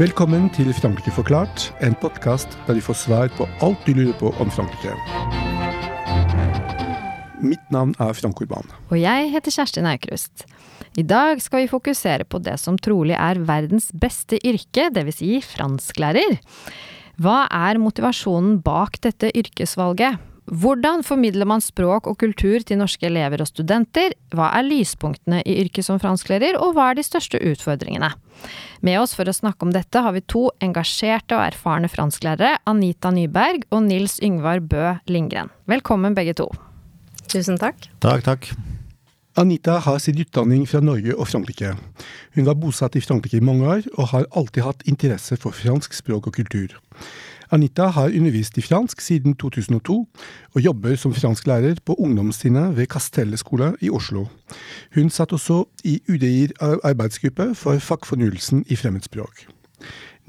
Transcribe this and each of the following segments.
Velkommen til Frankrike forklart, en podkast der vi får svar på alt du lurer på om Frankrike. Mitt navn er Frank Urban. Og jeg heter Kjersti Aukrust. I dag skal vi fokusere på det som trolig er verdens beste yrke, dvs. Si fransklærer. Hva er motivasjonen bak dette yrkesvalget? Hvordan formidler man språk og kultur til norske elever og studenter? Hva er lyspunktene i yrket som fransklærer, og hva er de største utfordringene? Med oss for å snakke om dette har vi to engasjerte og erfarne fransklærere, Anita Nyberg og Nils Yngvar Bø Lindgren. Velkommen begge to. Tusen takk. Takk, takk. Anita har sin utdanning fra Norge og Frankrike. Hun var bosatt i Frankrike i mange år, og har alltid hatt interesse for fransk språk og kultur. Anita har undervist i fransk siden 2002, og jobber som fransklærer på ungdomstrinnet ved Kastellet skole i Oslo. Hun satt også i UDIR arbeidsgruppe for fagfornyelsen i fremmedspråk.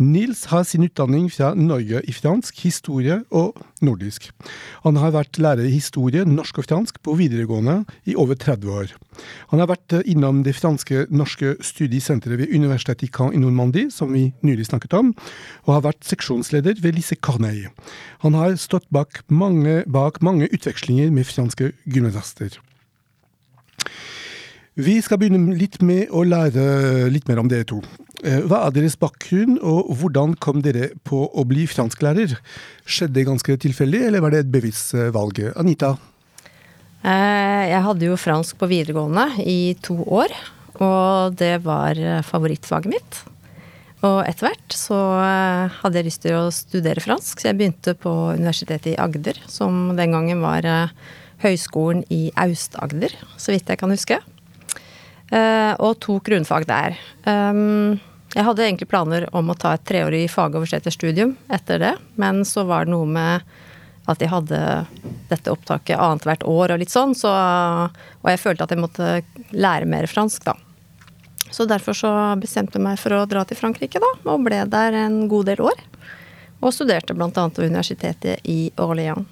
Nils har sin utdanning fra Norge i fransk, historie og nordisk. Han har vært lærer i historie, norsk og fransk på videregående i over 30 år. Han har vært innom det franske-norske studiesenteret ved Universitetet i Caen i Normandie, som vi nylig snakket om, og har vært seksjonsleder ved Lise Corneille. Han har stått bak mange, bak mange utvekslinger med franske gymnasister. Vi skal begynne litt med å lære litt mer om dere to. Eh, hva er deres bakgrunn, og hvordan kom dere på å bli fransklærer? Skjedde det ganske tilfeldig, eller var det et bevisst eh, valg? Anita? Eh, jeg hadde jo fransk på videregående i to år, og det var favorittfaget mitt. Og etter hvert så hadde jeg lyst til å studere fransk, så jeg begynte på Universitetet i Agder, som den gangen var høyskolen i Aust-Agder, så vidt jeg kan huske. Og tok grunnfag der. Jeg hadde egentlig planer om å ta et treårig fagoversetterstudium etter det, men så var det noe med at jeg hadde dette opptaket annethvert år og litt sånn, så, og jeg følte at jeg måtte lære mer fransk, da. Så derfor så bestemte jeg meg for å dra til Frankrike, da, og ble der en god del år. Og studerte bl.a. på universitetet i Orléans.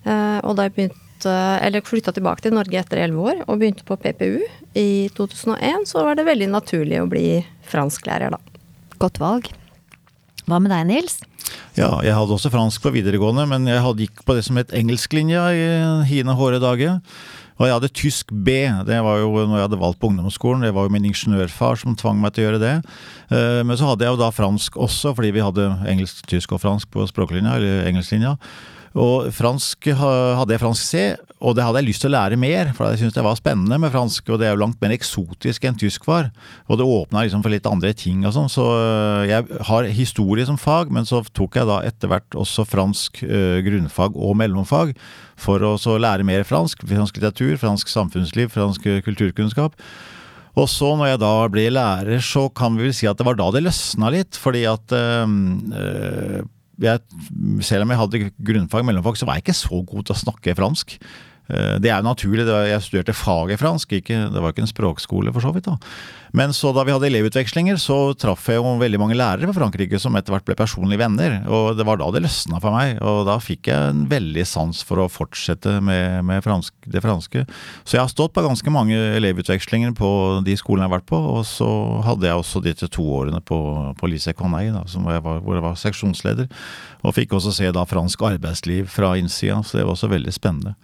Uh, og da jeg begynte flytta tilbake til Norge etter elleve år og begynte på PPU i 2001, så var det veldig naturlig å bli fransklærer, da. Godt valg. Hva med deg, Nils? Ja, jeg hadde også fransk på videregående, men jeg hadde gikk på det som het engelsklinja i hine hårde dager. Og jeg hadde tysk B, det var jo når jeg hadde valgt på ungdomsskolen. Det var jo min ingeniørfar som tvang meg til å gjøre det. Eh, men så hadde jeg jo da fransk også, fordi vi hadde engelsk, tysk og fransk på språklinja, eller engelsklinja. Og fransk hadde jeg fransk C, og det hadde jeg lyst til å lære mer, for jeg syntes det var spennende med fransk, og det er jo langt mer eksotisk enn tysk var. Og det åpna liksom for litt andre ting og sånn, så øh, jeg har historie som fag, men så tok jeg da etter hvert også fransk uh, grunnfag og mellomfag for å lære mer fransk. Fransk litteratur, fransk samfunnsliv, fransk kulturkunnskap. Og så når jeg da ble lærer, så kan vi vel si at det var da det løsna litt, fordi at øh, jeg, selv om jeg hadde grunnfag mellomfag, så var jeg ikke så god til å snakke fransk. Eh, det er jo naturlig, jeg studerte faget fransk, ikke, det var ikke en språkskole for så vidt. da. Men så da vi hadde elevutvekslinger, så traff jeg jo veldig mange lærere fra Frankrike som etter hvert ble personlige venner. Og det var da det løsna for meg, og da fikk jeg en veldig sans for å fortsette med, med fransk, det franske. Så jeg har stått på ganske mange elevutvekslinger på de skolene jeg har vært på, og så hadde jeg også disse to årene på, på jeg var, hvor jeg var seksjonsleder. Og fikk også se da fransk arbeidsliv fra innsida, så det var også veldig spennende.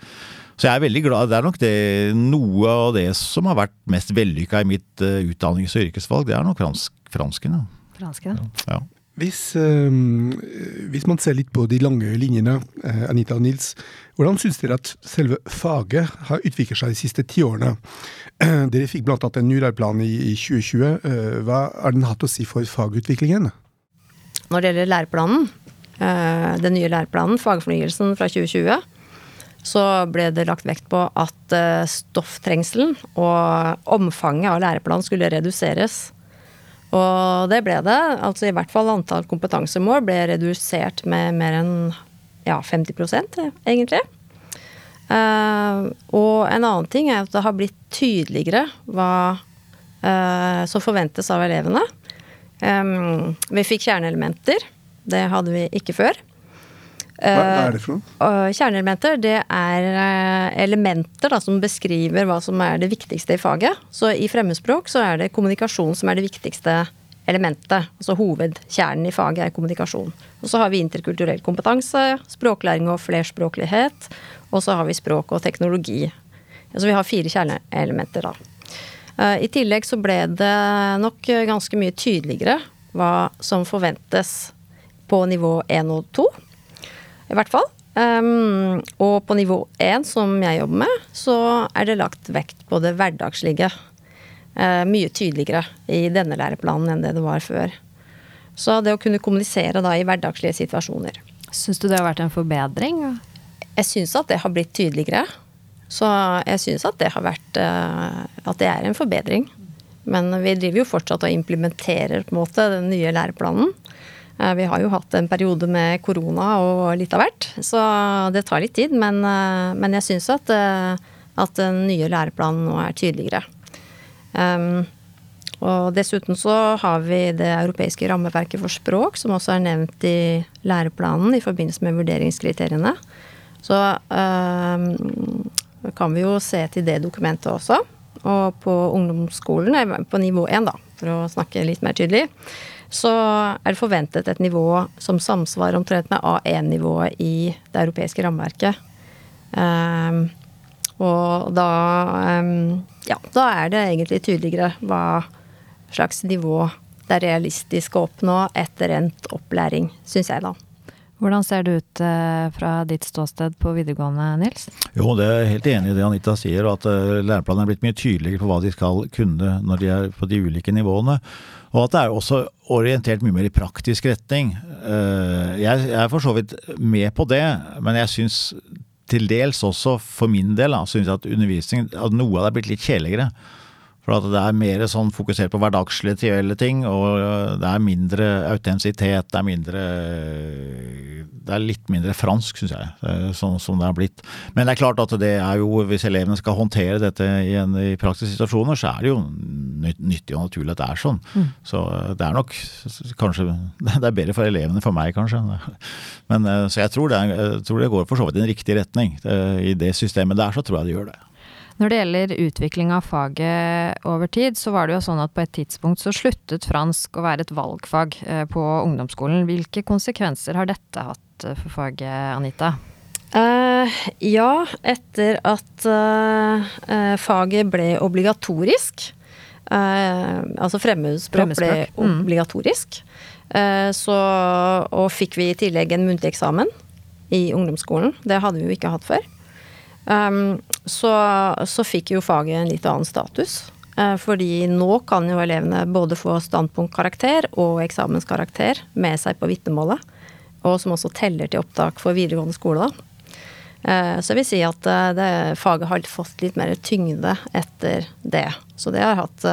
Så jeg er veldig glad. Det er nok det, noe av det som har vært mest vellykka i mitt uh, utdannings- og yrkesvalg, det er nok fransk, fransken. Ja. Fransken, ja. Hvis, øh, hvis, man ser litt på de lange linjene, uh, Anita og Nils, hvordan syns dere at selve faget har utviklet seg de siste ti årene? dere fikk annet en ny læreplan i, i 2020. hva har den hatt å si for fagutviklingen? Når det gjelder læreplanen, den nye læreplanen, fagfornyelsen fra 2020, så ble det lagt vekt på at eh, stofftrengselen og omfanget av læreplanen skulle reduseres. Og det ble det. Altså i hvert fall antall kompetansemål ble redusert med mer enn ja, 50% egentlig. Uh, og en annen ting er at det har blitt tydeligere hva som forventes av elevene. Um, vi fikk kjerneelementer. Det hadde vi ikke før. Hva, hva er det for noe? Kjerneelementer det er eh, elementer da, som beskriver hva som er det viktigste i faget. Så i fremmedspråk så er det kommunikasjon som er det viktigste elementet. Altså hovedkjernen i faget er kommunikasjon. Og så har vi interkulturell kompetanse, språklæring og flerspråklighet. Og så har vi språk og teknologi. Så vi har fire kjerneelementer, da. Eh, I tillegg så ble det nok ganske mye tydeligere hva som forventes på nivå 1 og 2. I hvert fall. Um, og på nivå 1, som jeg jobber med, så er det lagt vekt på det hverdagslige. Uh, mye tydeligere i denne læreplanen enn det det var før. Så det å kunne kommunisere da i hverdagslige situasjoner. Syns du det har vært en forbedring? Jeg syns at det har blitt tydeligere. Så jeg syns at det har vært uh, At det er en forbedring. Men vi driver jo fortsatt og implementerer på en måte den nye læreplanen. Eh, vi har jo hatt en periode med korona og litt av hvert, så det tar litt tid. Men, eh, men jeg syns at, eh, at, den nye læreplanen nå er tydeligere. Um, og dessuten så har vi det europeiske rammeverket for språk, som også er nevnt i læreplanen i forbindelse med vurderingskriteriene. Så um, kan vi jo se til det dokumentet også. Og på ungdomsskolen, på nivå 1, da, for å snakke litt mer tydelig, så er det forventet et nivå som samsvarer omtrent med A1-nivået i det europeiske rammeverket. Um, og da um, Ja, da er det egentlig tydeligere hva slags nivå det er realistisk å oppnå etter endt opplæring, syns jeg, da. Hvordan ser det ut eh, fra ditt ståsted på videregående, Nils? Jo, det er helt enig i det Anita sier, at læreplanene læreplanen er blitt mye tydeligere på hva de skal kunne når de er på de ulike nivåene. Og at det er også orientert mye mer i praktisk retning. Eh, jeg er for så vidt med på det, men jeg syns til dels også for min del synes at undervisning, at noe av det er blitt litt kjedeligere. For at det er mer sånn fokusert på hverdagslige, ting, og det er mindre autentisitet. Det er mindre Det er litt mindre fransk, syns jeg, sånn som det er blitt. Men det er klart at det er jo, hvis elevene skal håndtere dette i, en, i praktiske situasjoner, så er det jo nyttig og naturlig at det er sånn. Mm. Så det er nok kanskje Det er bedre for elevene for meg, kanskje. Men så jeg tror det, jeg tror det går for så vidt i en riktig retning. I det systemet der så tror jeg det gjør det. Når det gjelder utvikling av faget over tid, så var det jo sånn at på et tidspunkt så sluttet fransk å være et valgfag eh, på ungdomsskolen. Hvilke konsekvenser har dette hatt eh, for faget, Anita? Uh, ja, etter at uh, faget ble obligatorisk, uh, altså fremmedspråk, ble mm. obligatorisk, så, og fikk vi i tillegg en muntlig eksamen i ungdomsskolen. Det hadde vi jo ikke hatt før. Um, så, så, fikk jo faget en litt annen status. Uh, fordi nå kan jo elevene både få standpunktkarakter og eksamenskarakter med seg på vitnemålet. Og som også teller til opptak for videregående skole, da. Uh, så jeg vil si at uh, det, faget har fått litt mer tyngde etter det. Så det har hatt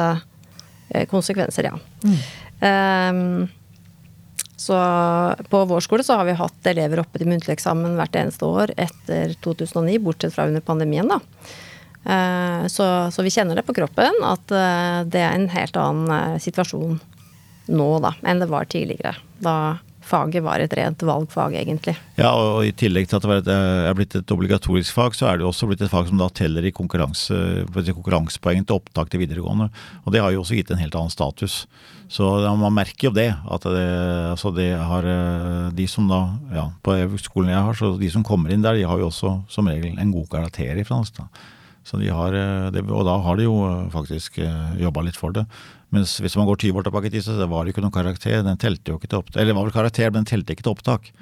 konsekvenser, ja. Mm. Um, så på vår skole så har vi hatt elever oppe til muntlig eksamen hvert eneste år etter 2009, bortsett fra under pandemien, da. Eh, så, så, vi kjenner det på kroppen at eh, det er en helt annen eh, situasjon nå da, enn det var tidligere. Da faget var et rent valgfag, egentlig. Ja, og i tillegg til at det er blitt et obligatorisk fag, så er det også blitt et fag som da teller i konkurranse, konkurransepoeng til opptak til videregående. Og det har jo også gitt en helt annen status. Så man merker jo det. At det, altså det har eh, De som da, ja, på skolen jeg har, så de som kommer inn der, de har jo også som regel en god karakter i fransk. da. Så de har, eh, det, og da har de jo eh, faktisk jobba litt for det. Mens hvis man går 20 år tilbake i tid, så var det ikke noen karakter. Den telte jo ikke til opptak. Eller det var vel karakter, men den telte ikke til opptak.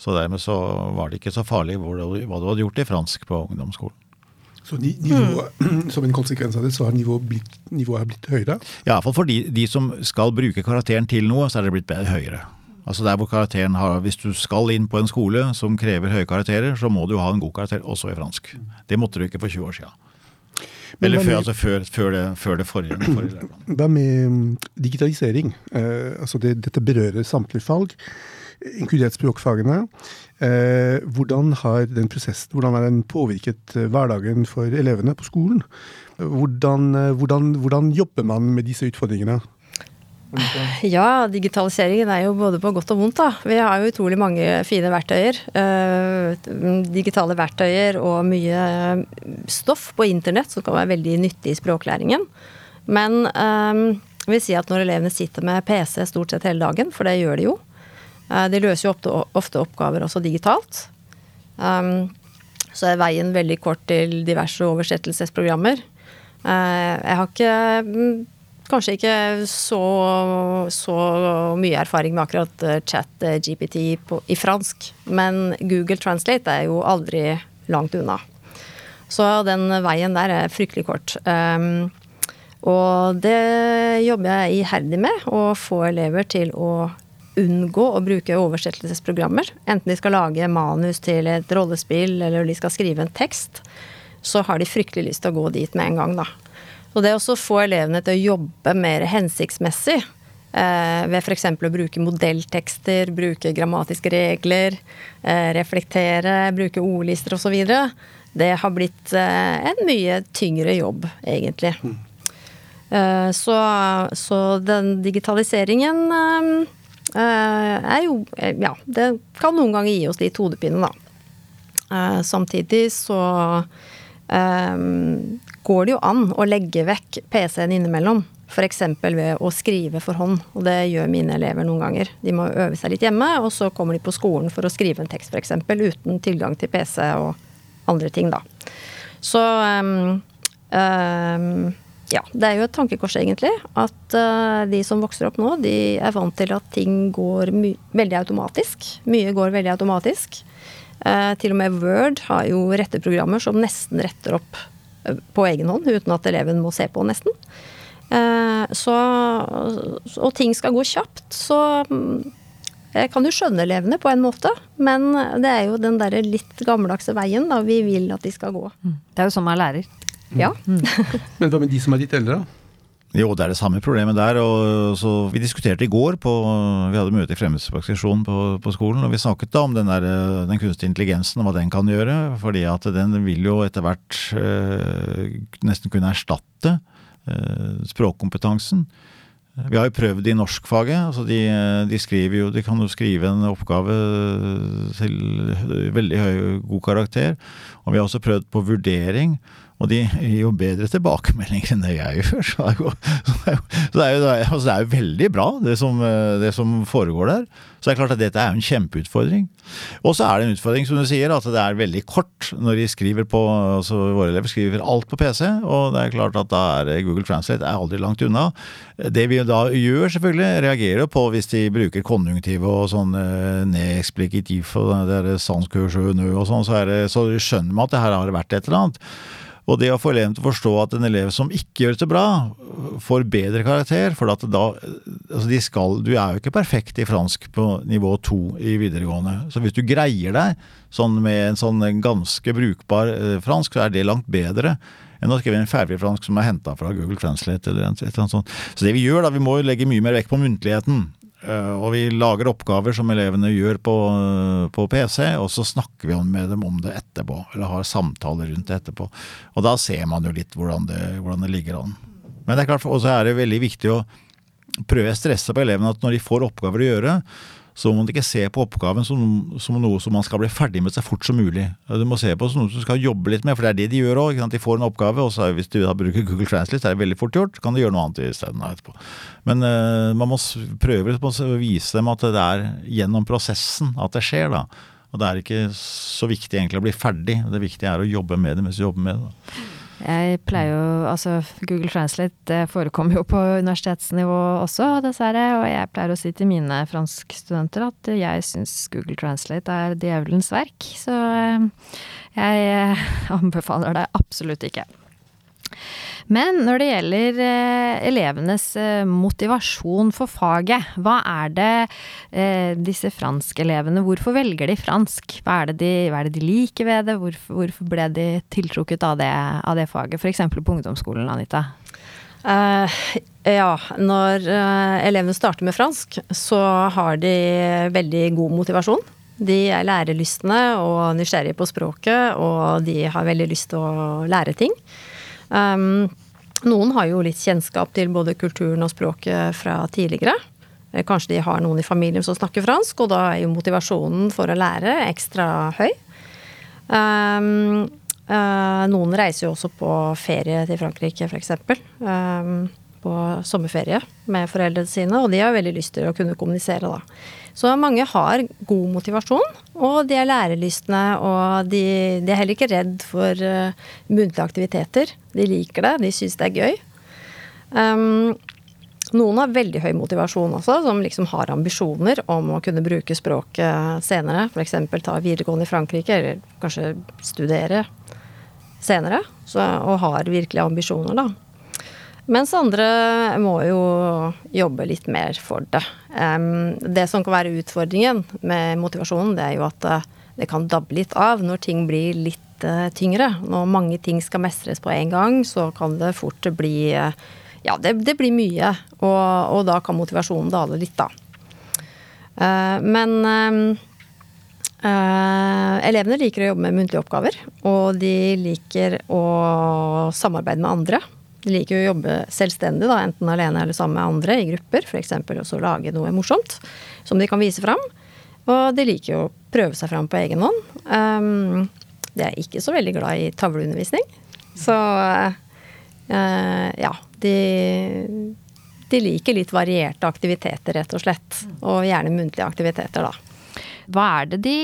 Så dermed så var det ikke så farlig hva du hadde gjort i fransk på ungdomsskolen. Så nivå, mm. Som en konsekvens av det, så har nivået blitt, nivået blitt høyere? Ja, iallfall for de, de som skal bruke karakteren til noe, så er det blitt bedre, høyere. Altså der hvor karakteren har, Hvis du skal inn på en skole som krever høye karakterer, så må du ha en god karakter, også i fransk. Det måtte du ikke for 20 år siden. Eller før, altså før, før, det, før, det, forrige. forrige med mm, digitalisering? Uh, altså det, dette berører samtlige fag, inkludert språkfagene. Uh, hvordan har den prosessen hvordan har den påvirket eh, hverdagen for elevene på skolen? Hvordan, hvordan, hvordan jobber man med disse utfordringene? Ja, digitaliseringen er jo både på godt og vondt, da. Vi har jo utrolig mange fine verktøyer. Uh, digitale verktøyer og mye stoff på internett som kan være veldig nyttig i språklæringen. Men um, jeg vil si at når elevene sitter med PC stort sett hele dagen, for det gjør de jo uh, De løser jo ofte, oppgaver også digitalt. Så er veien veldig kort til diverse oversettelsesprogrammer. Jeg har ikke mm, kanskje ikke så, så, mye erfaring med akkurat eh, chat eh, i fransk, men Google Translate er jo aldri langt unna. Så den veien der er fryktelig kort. Um, og det jobber jeg iherdig med, å få elever til å unngå å bruke oversettelsesprogrammer. Enten de skal lage manus til et rollespill eller de skal skrive en tekst, så har de fryktelig lyst til å gå dit med en gang, da. Så det å få elevene til å jobbe mer hensiktsmessig eh, ved f.eks. å bruke modelltekster, bruke grammatiske regler, eh, reflektere, bruke ordlister osv., det har blitt eh, en mye tyngre jobb, egentlig. Mm. Eh, så, så, den digitaliseringen er jo Ja, det kan noen ganger gi oss litt hodepine, da. samtidig så um, går det jo an å legge vekk PC-en innimellom. F.eks. ved å skrive for hånd, og det gjør mine elever noen ganger. De må øve seg litt hjemme, og så kommer de på skolen for å skrive en tekst f.eks. uten tilgang til PC og andre ting, da. Så um, um, ja, det er jo et tankekors, egentlig. At uh, de som vokser opp nå, de er vant til at ting går veldig automatisk. Mye går veldig automatisk. Uh, til og med Word har jo retteprogrammer som nesten retter opp på egen hånd, uten at eleven må se på, nesten. Eh, så, og ting skal gå kjapt, så mm, jeg kan jo skjønne elevene på en måte, men det er jo den derre litt gammeldagse veien da vi vil at de skal gå. Mm. Det er jo sånn man lærer. Ja. Mm. men hva med de som er litt eldre, da? Jo, det er det samme problemet der. og så Vi diskuterte i går, på, vi hadde møte i Fremmedspråksesjonen på, på, skolen, og vi snakket da om den, der, den kunstige intelligensen og hva den kan gjøre. fordi at den vil jo etter hvert øh, nesten kunne erstatte øh, språkkompetansen. Vi har jo prøvd i norskfaget. altså de, de, skriver jo, de kan jo skrive en oppgave til veldig høy, god karakter. Og vi har også prøvd på vurdering. Og de gir jo bedre tilbakemeldinger enn det jeg gjør. Så det er jo, så det er jo, altså det er jo veldig bra, det som, det som, foregår der. Så det er klart at dette er jo en kjempeutfordring. Og så er det en utfordring, som du sier, at det er veldig kort når de skriver på altså Våre elever skriver alt på PC, og det er klart at da er Google Translate er aldri langt unna. Det vi da gjør, selvfølgelig, reagerer på hvis de bruker konjunktiv og sånn eh, neexplikativ og det der sanskurs og sånn, så, så skjønner man at det her har vært et eller annet. Og det å få eleven til å forstå at en elev som ikke gjør det så bra, får bedre karakter For at da altså de skal, Du er jo ikke perfekt i fransk på nivå to i videregående. Så hvis du greier deg sånn med en sånn ganske brukbar eh, fransk, så er det langt bedre enn å skrive en ferdig fransk som er henta fra Google Translate eller et eller annet sånt. Så det vi gjør, da, vi må jo legge mye mer vekt på muntligheten. Eh, og vi lager oppgaver som elevene gjør på, på, PC, og så snakker vi med dem om det etterpå. Eller har samtaler rundt det etterpå. Og da ser man jo litt hvordan det, hvordan det ligger an. Men det er klart, Og så er det veldig viktig å prøve å stresse på elevene at når de får oppgaver å gjøre, så må man ikke se på oppgaven som, som, noe som man skal bli ferdig med så fort som mulig. Du må se på som noe du skal jobbe litt med, for det er det de gjør òg. De får en oppgave, og så hvis du da bruker Google Translate, så er det veldig fort gjort. kan du gjøre noe annet isteden etterpå. Men uh, man må prøve å vise dem at det er gjennom prosessen at det skjer, da. Og det er ikke så viktig egentlig å bli ferdig. Det viktige er å jobbe med det mens du jobber med det. Da. Jeg pleier jo Altså, Google Translate det forekommer jo på universitetsnivå også, dessverre. Og jeg pleier å si til mine franskstudenter at jeg syns Google Translate er djevelens verk. Så eh, jeg anbefaler det absolutt ikke. Men når det gjelder eh, elevenes eh, motivasjon for faget, hva er det eh, disse franskelevene Hvorfor velger de fransk? Hva er det de, er det de liker ved det? Hvorfor, hvorfor, ble de tiltrukket av det, av det faget, f.eks. på ungdomsskolen, Anita? Uh, ja, når uh, elevene starter med fransk, så har de veldig god motivasjon. De er lærelystne og nysgjerrige på språket, og de har veldig lyst til å lære ting. Um, Noen har jo litt kjennskap til både kulturen og språket fra tidligere. Eh, Kanskje de har noen i familien som snakker fransk, og da er jo motivasjonen for å lære ekstra høy. Um, uh, noen reiser jo også på ferie til Frankrike, f.eks. Um, på sommerferie med foreldrene sine, og de har veldig lyst til å kunne kommunisere, da. Så mange har god motivasjon, og de er lærelystne, og de, de er heller ikke redd for uh, muntlige aktiviteter. De liker det, de syns det er gøy. Um, noen har veldig høy motivasjon også, som liksom har ambisjoner om å kunne bruke språket senere. F.eks. ta videregående i Frankrike, eller kanskje studere senere. Så, og har virkelig ambisjoner, da. Mens andre må jo jobbe litt mer for det. Det som kan være utfordringen med motivasjonen, det er jo at uh, det kan dabbe litt av når ting blir litt uh, tyngre. Når mange ting skal mestres på en gang, så kan det fort bli uh, Ja, det, det, blir mye. Og, og, da kan motivasjonen dale litt, da. men elevene liker å jobbe med muntlige oppgaver, og de liker å samarbeide med andre. De liker jo å jobbe selvstendig, da, enten alene eller sammen med andre i grupper. F.eks. også lage noe morsomt som de kan vise fram. Og de liker jo å prøve seg fram på egen hånd. Um, de er ikke så veldig glad i tavleundervisning. Så uh, ja, de, de liker litt varierte aktiviteter, rett og slett. Og gjerne muntlige aktiviteter, da. Hva er det de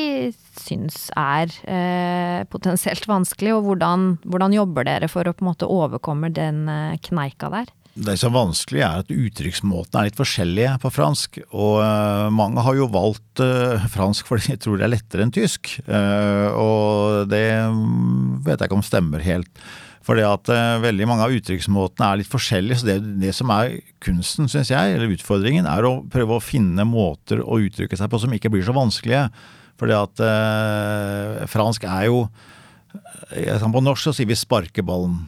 syns er eh, potensielt vanskelig, og hvordan, hvordan, jobber dere for å på en måte overkomme den eh, kneika der? Det som er vanskelig er at uttrykksmåtene er litt forskjellige på fransk. Og uh, mange har jo valgt uh, fransk fordi de tror det er lettere enn tysk. Og det vet jeg ikke om stemmer helt. Fordi at uh, veldig mange av uttrykksmåtene er litt forskjellige. Så det, det som er kunsten, syns jeg, eller utfordringen, er å prøve å finne måter å uttrykke seg på som ikke blir så vanskelige. Fordi at uh, fransk er jo På norsk så sier vi 'sparkeballen'.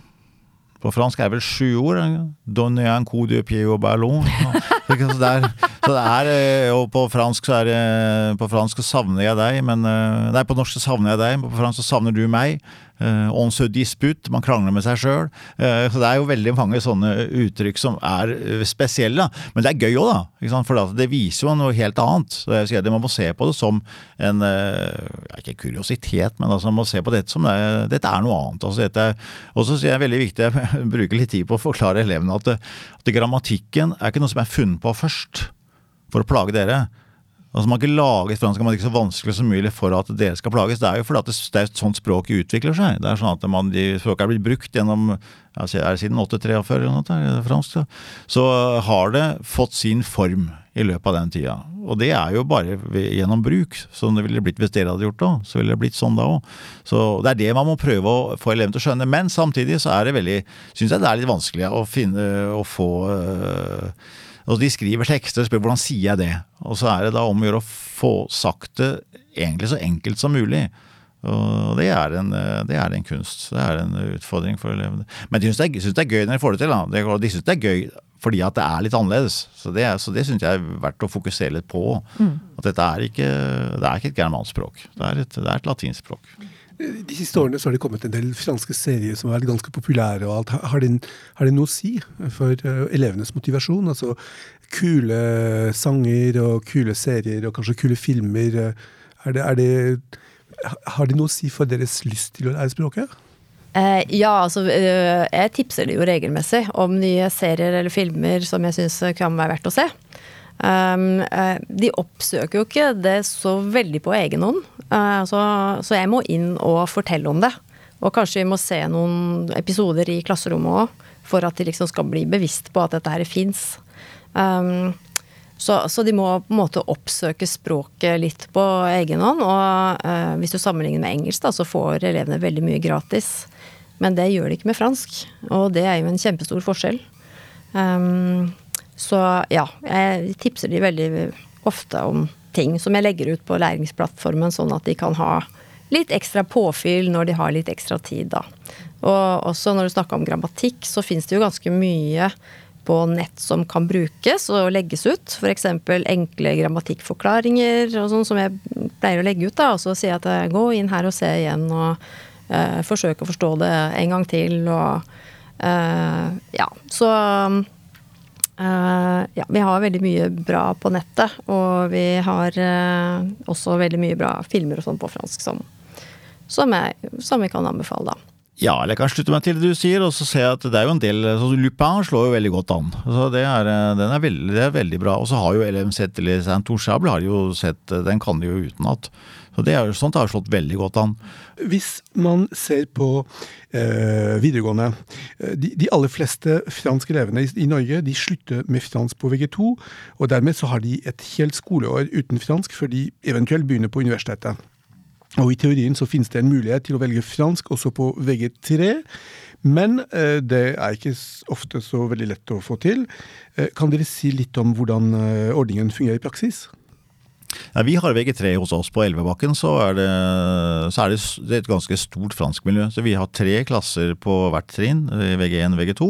På fransk er det vel sju ord. 'Donne un coup de pied au ballon'. Så det er, så det er, jo og på fransk så er det På fransk så savner jeg deg, men Nei, på norsk så savner jeg deg, men på fransk så savner du meg. Uh, on se dispute, man krangler med seg sjøl. Uh, så det er jo veldig mange sånne uttrykk som er uh, spesielle. Men det er gøy òg, da. For det viser jo noe helt annet. Så jeg sier, Man må se på det som en Ikke kuriositet, men altså, man må se på dette som det, dette er noe annet. Altså, og så sier jeg veldig viktig, jeg bruker litt tid på å forklare elevene at, at grammatikken er ikke noe som er funnet på først for å plage dere. Altså Man har ikke laget fransk ikke så vanskelig som mulig for at dere skal plages. Det er jo fordi at det, det er et sånt språk utvikler seg. Det er sånn at man, de Språket er blitt brukt gjennom er det siden 843 eller noe, fransk, så, så har det fått sin form i løpet av den tida. Og det er jo bare gjennom bruk, som det ville blitt hvis dere hadde gjort det. Så ville det blitt sånn da òg. Så det er det man må prøve å få elevene til å skjønne. Men samtidig så er det veldig Syns jeg det er litt vanskelig å finne å få øh, og de skriver tekster og spør hvordan sier jeg det. Og så er det da om å gjøre å få sagt det egentlig så enkelt som mulig. Og det er, en, det er en kunst. Det er en utfordring for elevene. Men de syns det, det, er gøy når de får det til. Da. De syns det er gøy fordi at det er litt annerledes. Så det, så det syns jeg er verdt å fokusere litt på. Mm. At dette er ikke, det er ikke et germansk språk. Det er et, det er et latinsk språk. De siste årene så har det kommet en del franske serier som har vært ganske populære. og alt. Har det, har noe å si for uh, elevenes motivasjon? Altså kule sanger og kule serier og kanskje kule filmer. Er det, er det, har det noe å si for deres lyst til å lære språket? Eh, ja, altså eh, jeg tipser det jo regelmessig om nye serier eller filmer som jeg syns kan være verdt å se. Um, uh, de oppsøker jo ikke det så veldig på egen hånd. Uh, så, så, jeg må inn og fortelle om det. Og kanskje vi må se noen episoder i klasserommet òg, for at de liksom skal bli bevisst på at dette her fins. Um, så, så, de må på en måte oppsøke språket litt på egen hånd. Og uh, hvis du sammenligner med engelsk, da, så får elevene veldig mye gratis. Men det gjør de ikke med fransk, og det er jo en kjempestor forskjell. Um, så ja, jeg tipser de veldig ofte om ting som jeg legger ut på læringsplattformen, sånn at de kan ha litt ekstra påfyll når de har litt ekstra tid, da. Og også når du snakker om grammatikk, så finnes det jo ganske mye på nett som kan brukes og legges ut. F.eks. enkle grammatikkforklaringer og sånn som jeg pleier å legge ut. da, Og så sier jeg at gå inn her og se igjen og eh, forsøke å forstå det en gang til. og ja, så ja, vi har veldig mye bra på nettet, og vi har også veldig mye bra filmer og sånn på fransk som, som, jeg, som vi kan anbefale, da. Ja, eller jeg kan slutte meg til det du sier, og så ser jeg at det er jo en del så Lupin slår jo veldig godt an. Så det er, den er veldig, det er veldig bra. Og så har jo LMZ eller Saint-Touchable har jo sett Den kan de jo utenat. Så det er, sånt har slått veldig godt an. Hvis man ser på eh, videregående eh, de, de, aller fleste franske elevene i, i, Norge de slutter med fransk på VG2, og dermed så har de et helt skoleår uten fransk før de eventuelt begynner på universitetet. Og I teorien så finnes det en mulighet til å velge fransk også på VG3, men eh, det er ikke ofte så veldig lett å få til. Eh, kan dere si litt om hvordan eh, ordningen fungerer i praksis? Ja, vi har VG3 hos oss på Elvebakken, så er, det, så er det, et ganske stort franskmiljø. Så vi har tre klasser på hvert trinn, VG1 og VG2.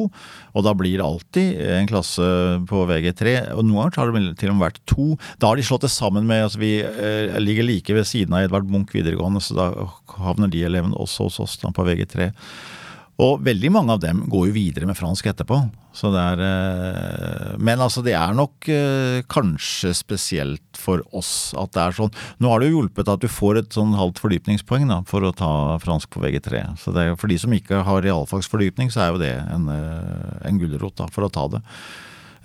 Og da blir det alltid en klasse på VG3. Og noen ganger har det til og med vært to. Da har de slått det sammen med altså Vi eh, ligger like ved siden av Edvard Munch videregående, så da havner de elevene også hos oss da, på VG3. Og veldig mange av dem går jo videre med fransk etterpå. Så det er, eh, men altså, det er nok eh, kanskje spesielt for oss at det er sånn. Nå har det jo hjulpet at du får et sånn halvt fordypningspoeng da, for å ta fransk på VG3. Så det for de som ikke har realfagsfordypning, så er jo det en, eh, en gulrot for å ta det.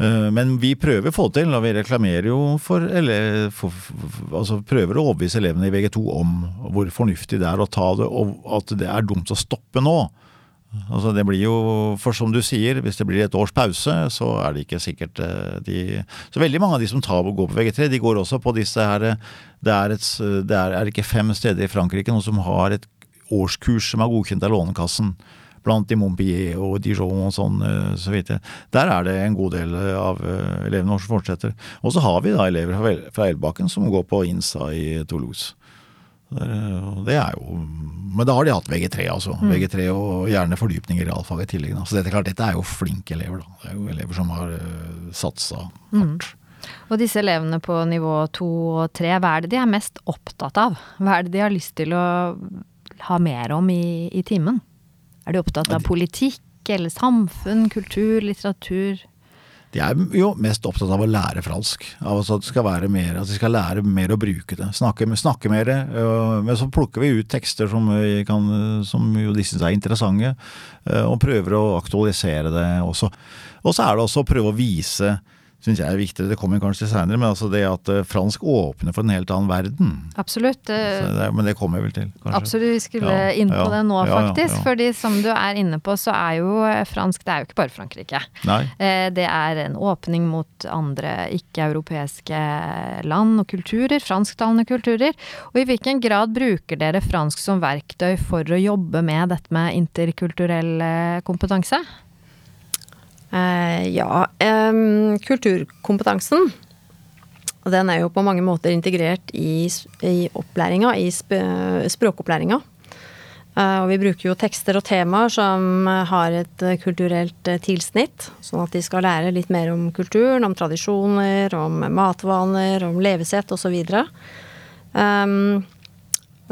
Men vi prøver å få til, og vi reklamerer jo for, eller for, altså prøver å overbevise elevene i VG2 om hvor fornuftig det er å ta det, og at det er dumt å stoppe nå. Altså det blir jo, For som du sier, hvis det blir et års pause, så er det ikke sikkert eh, de Så veldig mange av de som tar og går på VG3, de går også på disse her Det er, et, det er, er ikke fem steder i Frankrike noen som har et årskurs som er godkjent av Lånekassen. Blant i Montpellier og Dijon og sånn, eh, så vidt. Der er det en god del av eh, elevene som fortsetter. Og så har vi da elever fra Elbakken som går på INSA i Toulouse. Det er jo Men da har de hatt VG3, altså. Mm. VG3 og gjerne fordypning i realfag i tillegg. Så dette, klart, dette er jo flinke elever, da. Det er jo elever som har uh, satsa hardt. Mm. Og disse elevene på nivå to og tre, hva er det de er mest opptatt av? Hva er det de har lyst til å ha mer om i, i timen? Er de opptatt av politikk eller samfunn, kultur, litteratur? De er jo mest opptatt av å lære fransk. Av at, skal være mer, at de skal lære mer å bruke det. Snakke, snakke mer. Men så plukker vi ut tekster som, kan, som jo de syns er interessante, og prøver å aktualisere det også. Og så er det også å prøve å vise syns jeg er viktigere. Det kommer kanskje seinere, men altså det at eh, fransk åpner for en helt annen verden. Absolutt. Det, men det kommer jeg vel til, kanskje. Absolutt, vi skulle ja, inn på ja, det nå, faktisk. Ja, fordi som du er inne på, så er jo eh, fransk Det er jo ikke bare Frankrike. Nei. Eh, det er en åpning mot andre ikke-europeiske land og kulturer. Fransktalende kulturer. Og i hvilken grad bruker dere fransk som verktøy for å jobbe med dette med interkulturell kompetanse? Uh, ja, kulturkompetansen den er jo på mange måter integrert i, i opplæringa, i sp språkopplæringa. Uh, og vi bruker jo tekster og temaer som har et kulturelt tilsnitt, sånn at de skal lære litt mer om kulturen, om tradisjoner, om matvaner, om levesett osv.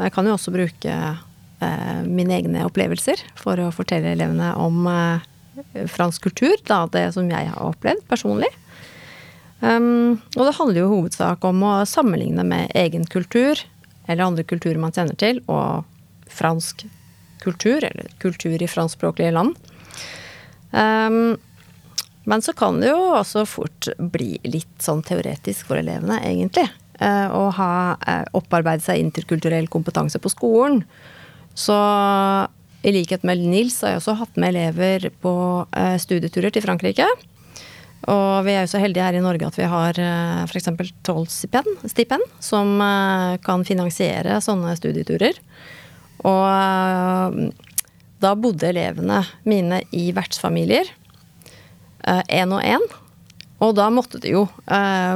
Jeg kan jo også bruke mine egne opplevelser for å fortelle elevene om fransk kultur, da, det som jeg har opplevd personlig. Um, og det handler jo i hovedsak om å sammenligne med egen kultur, eller andre kulturer man kjenner til, og fransk kultur, eller kultur i franskspråklige land. Um, men så kan det jo også fort bli litt sånn teoretisk for elevene, egentlig. Uh, å ha uh, opparbeidet seg interkulturell kompetanse på skolen. Så i likhet med Nils har jeg også hatt med elever på eh, studieturer til Frankrike. Og vi er jo så heldige her i Norge at vi har eh, f.eks. Toll-stipend, som eh, kan finansiere sånne studieturer. Og da bodde elevene mine i vertsfamilier, én og én. Og da måtte de jo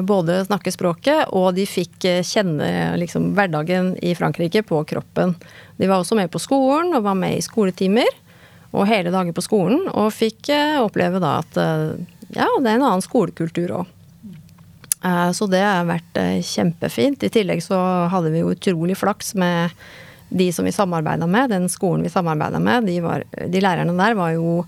både snakke språket, og de fikk kjenne liksom, hverdagen i Frankrike på kroppen. De var også med på skolen og var med i skoletimer og hele dager på skolen. Og fikk eh, oppleve da at eh, ja, det er en annen skolekultur òg. Eh, så det har vært kjempefint. I tillegg så hadde vi utrolig flaks med de som vi samarbeida med. Den skolen vi samarbeida med, de, var, de, lærerne der var jo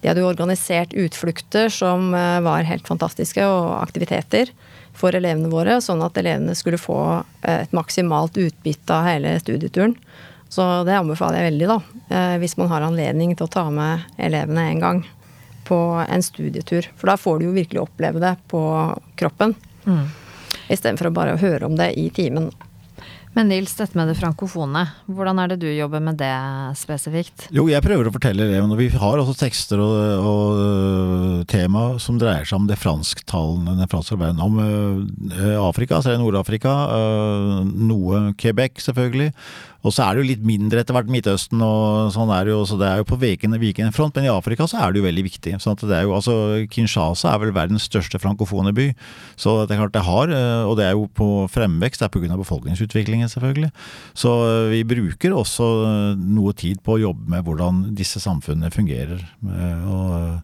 De hadde jo organisert utflukter som var helt fantastiske, og aktiviteter for elevene våre, sånn at elevene skulle få et maksimalt utbytte av hele studieturen. Så det anbefaler jeg veldig, da. Eh, hvis man har anledning til å ta med elevene en gang på en studietur. For da får du jo virkelig oppleve det på kroppen. Mm. Istedenfor å bare høre om det i timen. Men Nils, dette med det frankofone, hvordan er det du jobber med det spesifikt? Jo, jeg prøver å fortelle elevene, og vi har også tekster og, og øh, tema som dreier seg om det fransktalende, den franske verden. Om uh, Afrika, så er Nord-Afrika, uh, noe Quebec selvfølgelig, og så er det jo litt mindre etter hvert Midtøsten og sånn er det jo, så det er jo på vikende, vikende front. Men i Afrika så er det jo veldig viktig. sånn at det er jo, altså Kinshasa er vel verdens største frankofone by. Så det er klart det har, eh, og det er jo på fremvekst, det er pga. befolkningsutviklingen selvfølgelig. Så eh, vi bruker også eh, noe tid på å jobbe med hvordan disse samfunnene fungerer. og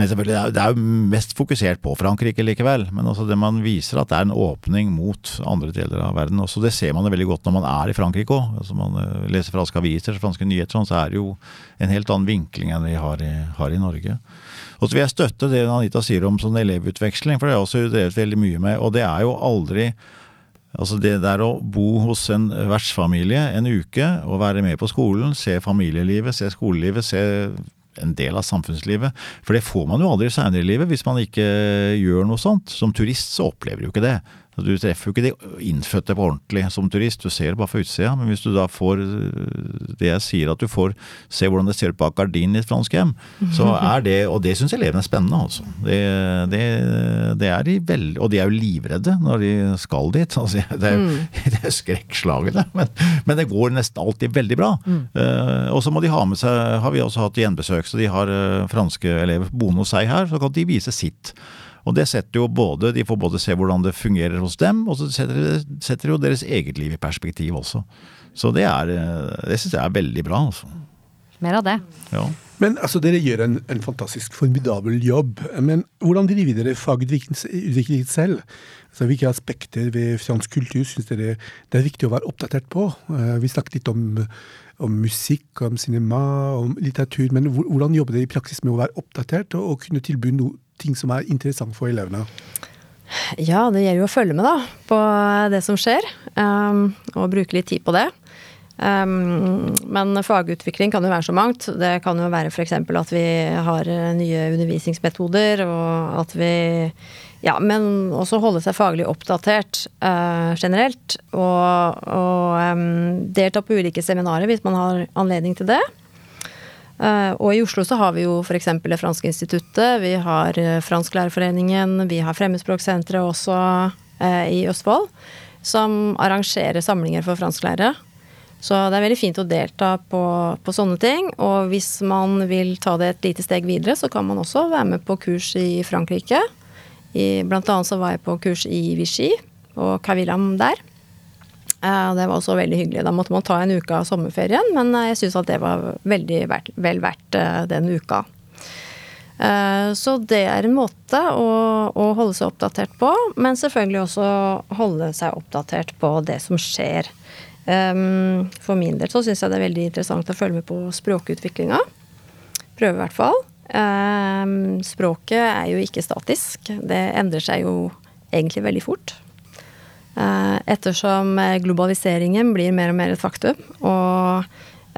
men selvfølgelig, det er jo mest fokusert på Frankrike likevel. Men altså det man viser at det er en åpning mot andre deler av verden. Også det ser man veldig godt når man er i Frankrike òg. Altså man eh, leser franske aviser, franske nyheter, sånn, så er det jo en helt annen vinkling enn vi har i, har i Norge. Og så vil jeg støtte det Anita sier om sånn elevutveksling, for det har jeg også drevet veldig mye med. Og det er jo aldri Altså Det der å bo hos en vertsfamilie en uke og være med på skolen, se familielivet, se skolelivet, se en del av samfunnslivet. For det får man jo aldri seinere i livet hvis man ikke gjør noe sånt. Som turist så opplever du ikke det. Du treffer jo ikke de innfødte på ordentlig som turist, du ser det bare fra utsida. Men hvis du da får det jeg sier, at du får se hvordan det ser ut bak gardinen i et fransk hjem, så er det Og det syns elevene er spennende, altså. Det, det, det er de veldig Og de er jo livredde når de skal dit. Altså, det, er, mm. det er skrekkslagene. Men, men, det går nesten alltid veldig bra. Mm. Uh, og så må de ha med seg Har vi også hatt gjenbesøk, så de har uh, franske elever boende hos seg her, så kan de vise sitt. Og det setter jo både, De får både se hvordan det fungerer hos dem, og så setter det setter jo deres eget liv i perspektiv også. Så det er, det syns jeg er veldig bra. altså. Mer av det. Ja. Men altså, Dere gjør en, en, fantastisk formidabel jobb. Men hvordan driver dere fagutviklingen selv? Altså, hvilke aspekter ved fransk kultur syns dere det er viktig å være oppdatert på? Uh, vi snakket litt om, om, musikk, om cinema, om litteratur. Men hvordan jobber dere i praksis med å være oppdatert og, og kunne tilby noe ting som er interessant for elevene? Ja, det gjelder jo å følge med da, på det som skjer, um, og bruke litt tid på det. Um, men fagutvikling kan jo være så mangt. Det kan jo være f.eks. at vi har nye undervisningsmetoder, og at vi Ja, men også holde seg faglig oppdatert uh, generelt. Og, og um, delta på ulike seminarer hvis man har anledning til det. Eh, og i Oslo så har vi jo f.eks. Det franske instituttet, vi har eh, Fransklærerforeningen, vi har Fremmedspråksenteret også eh, i Østfold, som arrangerer samlinger for fransklærere. Så det er veldig fint å delta på, på, sånne ting. Og hvis man vil ta det et lite steg videre, så kan man også være med på kurs i Frankrike. I, blant annet så var jeg på kurs i Vichy og Cavillam der. Eh, det var også veldig hyggelig. Da måtte man ta en uke av sommerferien, men eh, jeg syns at det var veldig vel verdt eh, den uka. Så det er en måte å, å, holde seg oppdatert på, men selvfølgelig også holde seg oppdatert på det som skjer. For min del så syns jeg det er veldig interessant å følge med på språkutviklinga. Prøve i hvert fall. Språket er jo ikke statisk. Det endrer seg jo egentlig veldig fort. Eh, ettersom eh, globaliseringen blir mer og mer et faktum, og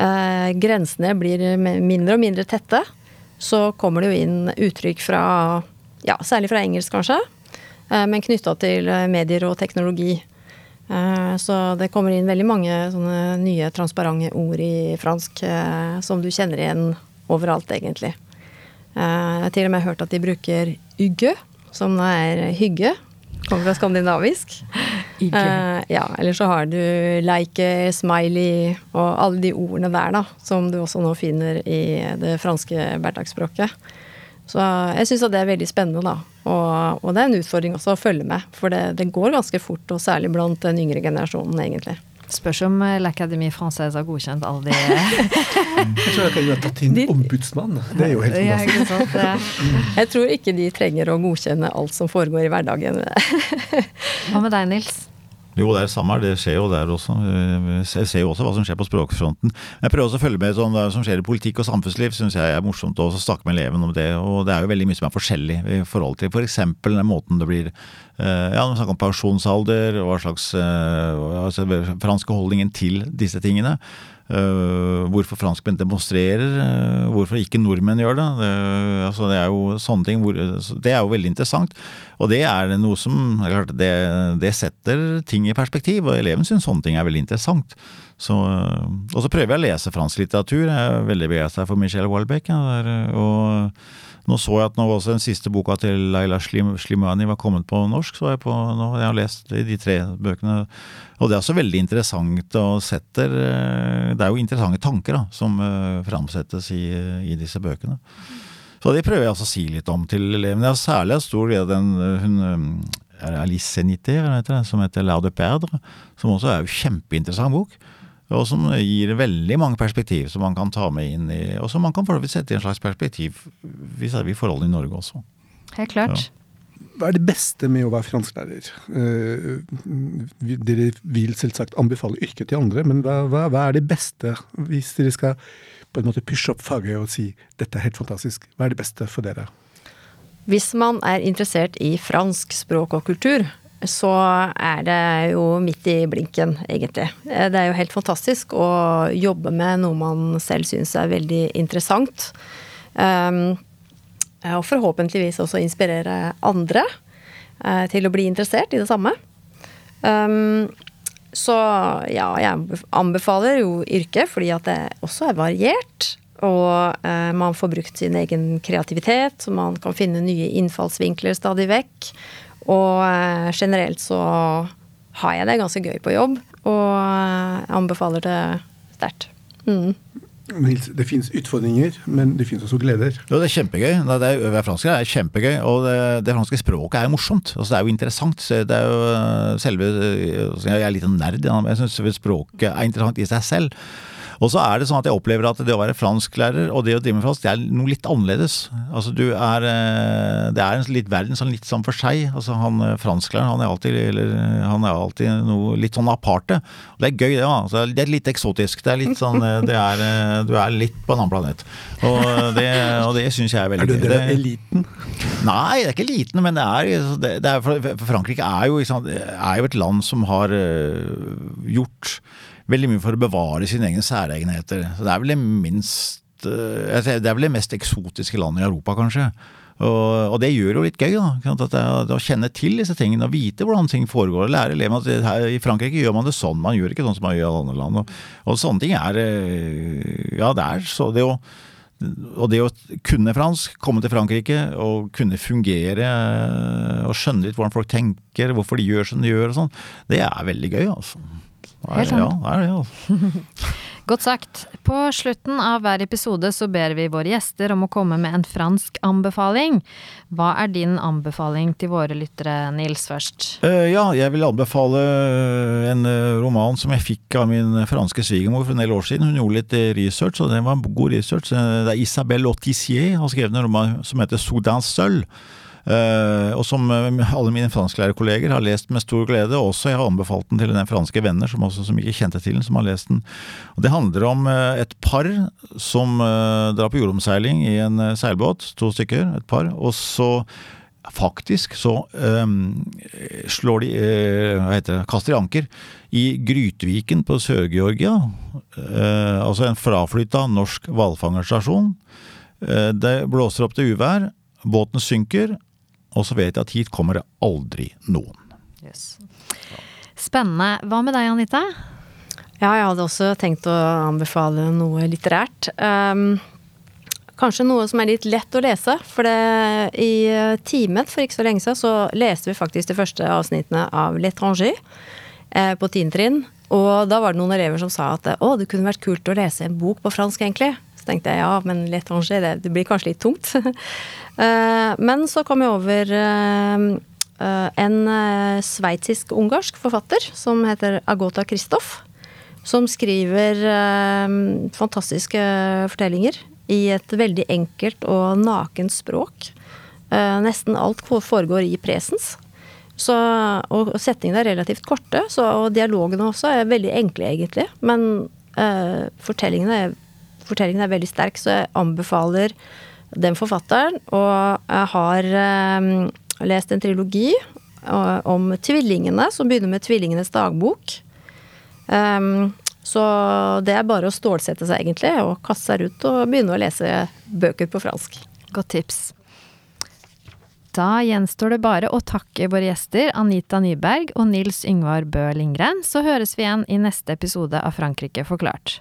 eh, grensene blir mindre og mindre tette, så kommer det jo inn uttrykk fra ja, særlig fra engelsk kanskje, men knytta til medier og teknologi. Så det kommer inn veldig mange sånne nye transparente ord i fransk som du kjenner igjen overalt, egentlig. Jeg har til og med hørt at de bruker ygge, som er hygge, Kommer fra skandinavisk. Uh, ja, eller så har du like, smiley og alle de ordene der, da. Som du også nå finner i det franske hverdagsspråket. Så jeg syns det er veldig spennende, da. Og, og, det er en utfordring også å følge med. For det, det går ganske fort, og særlig blant den yngre generasjonen, egentlig. Spørs om eh, L'Académie Française har godkjent alle de Jeg tror jeg kan ha tatt inn ombudsmann. Det er jo helt fantastisk. Ja, jeg tror ikke de trenger å godkjenne alt som foregår i hverdagen. Hva med deg, Nils? Jo, det er det samme. Det skjer jo der også. Jeg ser jo også hva som skjer på språkfronten. Jeg prøver også å følge med sånn, hva som skjer i politikk og samfunnsliv. Syns jeg er morsomt å snakke med eleven om det. Og det er jo veldig mye som er forskjellig i forhold til f.eks. For den måten det blir Ja, når vi snakker om pensjonsalder og hva slags altså, franske holdningen til disse tingene. Uh, hvorfor franskmenn demonstrerer, uh, hvorfor ikke nordmenn gjør det. Det, altså, det er jo sånne ting hvor, Det er jo veldig interessant. Og det er noe som det, det, setter ting i perspektiv, og eleven syns sånne ting er veldig interessant. Så, uh, og så prøver jeg å lese fransk litteratur. Jeg er veldig begeistra for Michel Walbeck. Ja, og nå så jeg at nå også den siste boka til Laila Slimani var kommet på norsk. så jeg på, nå, jeg lest de tre bøkene. Og det er også veldig interessant og setter eh, Det er jo interessante tanker da, som uh, framsettes i, i, disse bøkene. Så det prøver jeg også å si litt om til elevene. Jeg har særlig stor glede den hun er Alice Senité, som heter La de Perdre, som også er en kjempeinteressant bok og som gir veldig mange perspektiv som man kan ta med inn i, og som man kan sette i en slags perspektiv hvis det er vi forholdene i Norge også. Helt klart. Ja. Hva er det beste med å være fransklærer? Uh, dere vil selvsagt anbefale yrket til andre, men hva, hva, hva, er det beste hvis dere skal på en måte pushe opp faget og si dette er helt fantastisk? Hva er det beste for dere? Hvis man er interessert i fransk språk og kultur, så er det jo midt i blinken, egentlig. Eh, det er jo helt fantastisk å jobbe med noe man selv syns er veldig interessant. Um, og forhåpentligvis også inspirere andre uh, til å bli interessert i det samme. Um, så ja, jeg anbefaler jo yrket fordi at det også er variert. Og uh, man får brukt sin egen kreativitet, så man kan finne nye innfallsvinkler stadig vekk. Og eh, generelt så har jeg det ganske gøy på jobb, og eh, anbefaler det sterkt. Mm. Det finnes utfordringer, men det finnes også gleder. Jo, det er kjempegøy. Det er, det franske er kjempegøy, og det, det, franske språket er jo morsomt. Altså, det er jo interessant. Det er jo eh, selve Jeg er litt en nerd, jeg syns språket er interessant i seg selv. Og så er det sånn at jeg opplever at det å være fransklærer og det å drive med fransk, det er noe litt annerledes. Altså du er eh, Det er en litt verden sånn litt sånn for seg. Altså han eh, fransklæreren, han er alltid eller, han er alltid noe litt sånn aparte. Og det er gøy, det. Altså, det er litt eksotisk. Det er litt sånn eh, det er, Du er litt på en annen planet. Og det, og det syns jeg er veldig gøy. Er du del av eliten? Nei, det er ikke eliten, men det er, det, det er for Frankrike er jo, er jo et land som har gjort veldig mye for å bevare sine egne særegenheter. Så det er vel det minst eh, Det er vel det mest eksotiske landet i Europa, kanskje. Og, og, det gjør jo litt gøy, da. At det, å kjenne til disse tingene og vite hvordan ting foregår. Lære elevene at her, i Frankrike gjør man det sånn, man gjør ikke sånn som man gjør i andre land. Og, og sånne ting er eh, Ja, det er så det å og det å kunne fransk, komme til Frankrike og kunne fungere og skjønne litt hvordan folk tenker, hvorfor de gjør som de gjør og sånn, det er veldig gøy, altså. Helt sant. Ja, det er det, altså. Godt sagt. På slutten av hver episode så ber vi våre gjester om å komme med en fransk anbefaling. Hva er din anbefaling til våre lyttere, Nils, først? Uh, ja, jeg vil anbefale en uh, roman som jeg fikk av min franske svigermor for en del år siden. Hun gjorde litt research, og det var en god research. Det er Isabelle Autissier har skrevet en roman som heter Soudans sølv. Uh, og som eh, alle mine fransklærerkolleger har lest med stor glede. Også jeg har anbefalt den til en franske venner som, også, som ikke kjente til den, som har lest den. Og det handler om uh, et par som uh, drar på jordomseiling i en seilbåt. To stykker, et par. Og så faktisk så um, slår de hva heter det, kaster de anker i Grytviken på Sør-Georgia. altså en fraflytta norsk hvalfangerstasjon. det blåser opp til uvær. Båten synker, og så vet jeg at hit kommer det aldri noen. Yes. Spennende. Hva med deg, Anita? Ja, jeg hadde også tenkt å anbefale noe litterært. Um, kanskje noe som er litt lett å lese. For det, i timen for ikke så lenge siden så leste vi faktisk de første avsnittene av L'étranger eh, på tiendetrinn. Og da var det noen elever som sa at å, det kunne vært kult å lese en bok på fransk, egentlig. Så tenkte jeg ja, men L'étranger, det, det blir kanskje litt tungt. Eh, men så kom jeg over eh, eh, en sveitsisk-ungarsk forfatter som heter Agota Kristoff. Som skriver fantastiske fortellinger i et veldig enkelt og nakent språk. Nesten alt foregår i presens. Så, og setningene er relativt korte, så, og dialogene også er veldig enkle, egentlig. Men uh, fortellingene, er, fortellingene, er, veldig sterk, så jeg anbefaler den forfatteren. Og jeg har eh, lest en trilogi eh, om tvillingene, som begynner med 'Tvillingenes dagbok'. Um, så det er bare å stålsette seg, egentlig, og kaste seg ut og begynne å lese bøker på fransk. Godt tips. Da gjenstår det bare å takke våre gjester Anita Nyberg og Nils Yngvar Bø Lindgren, så høres vi igjen i neste episode av Frankrike forklart.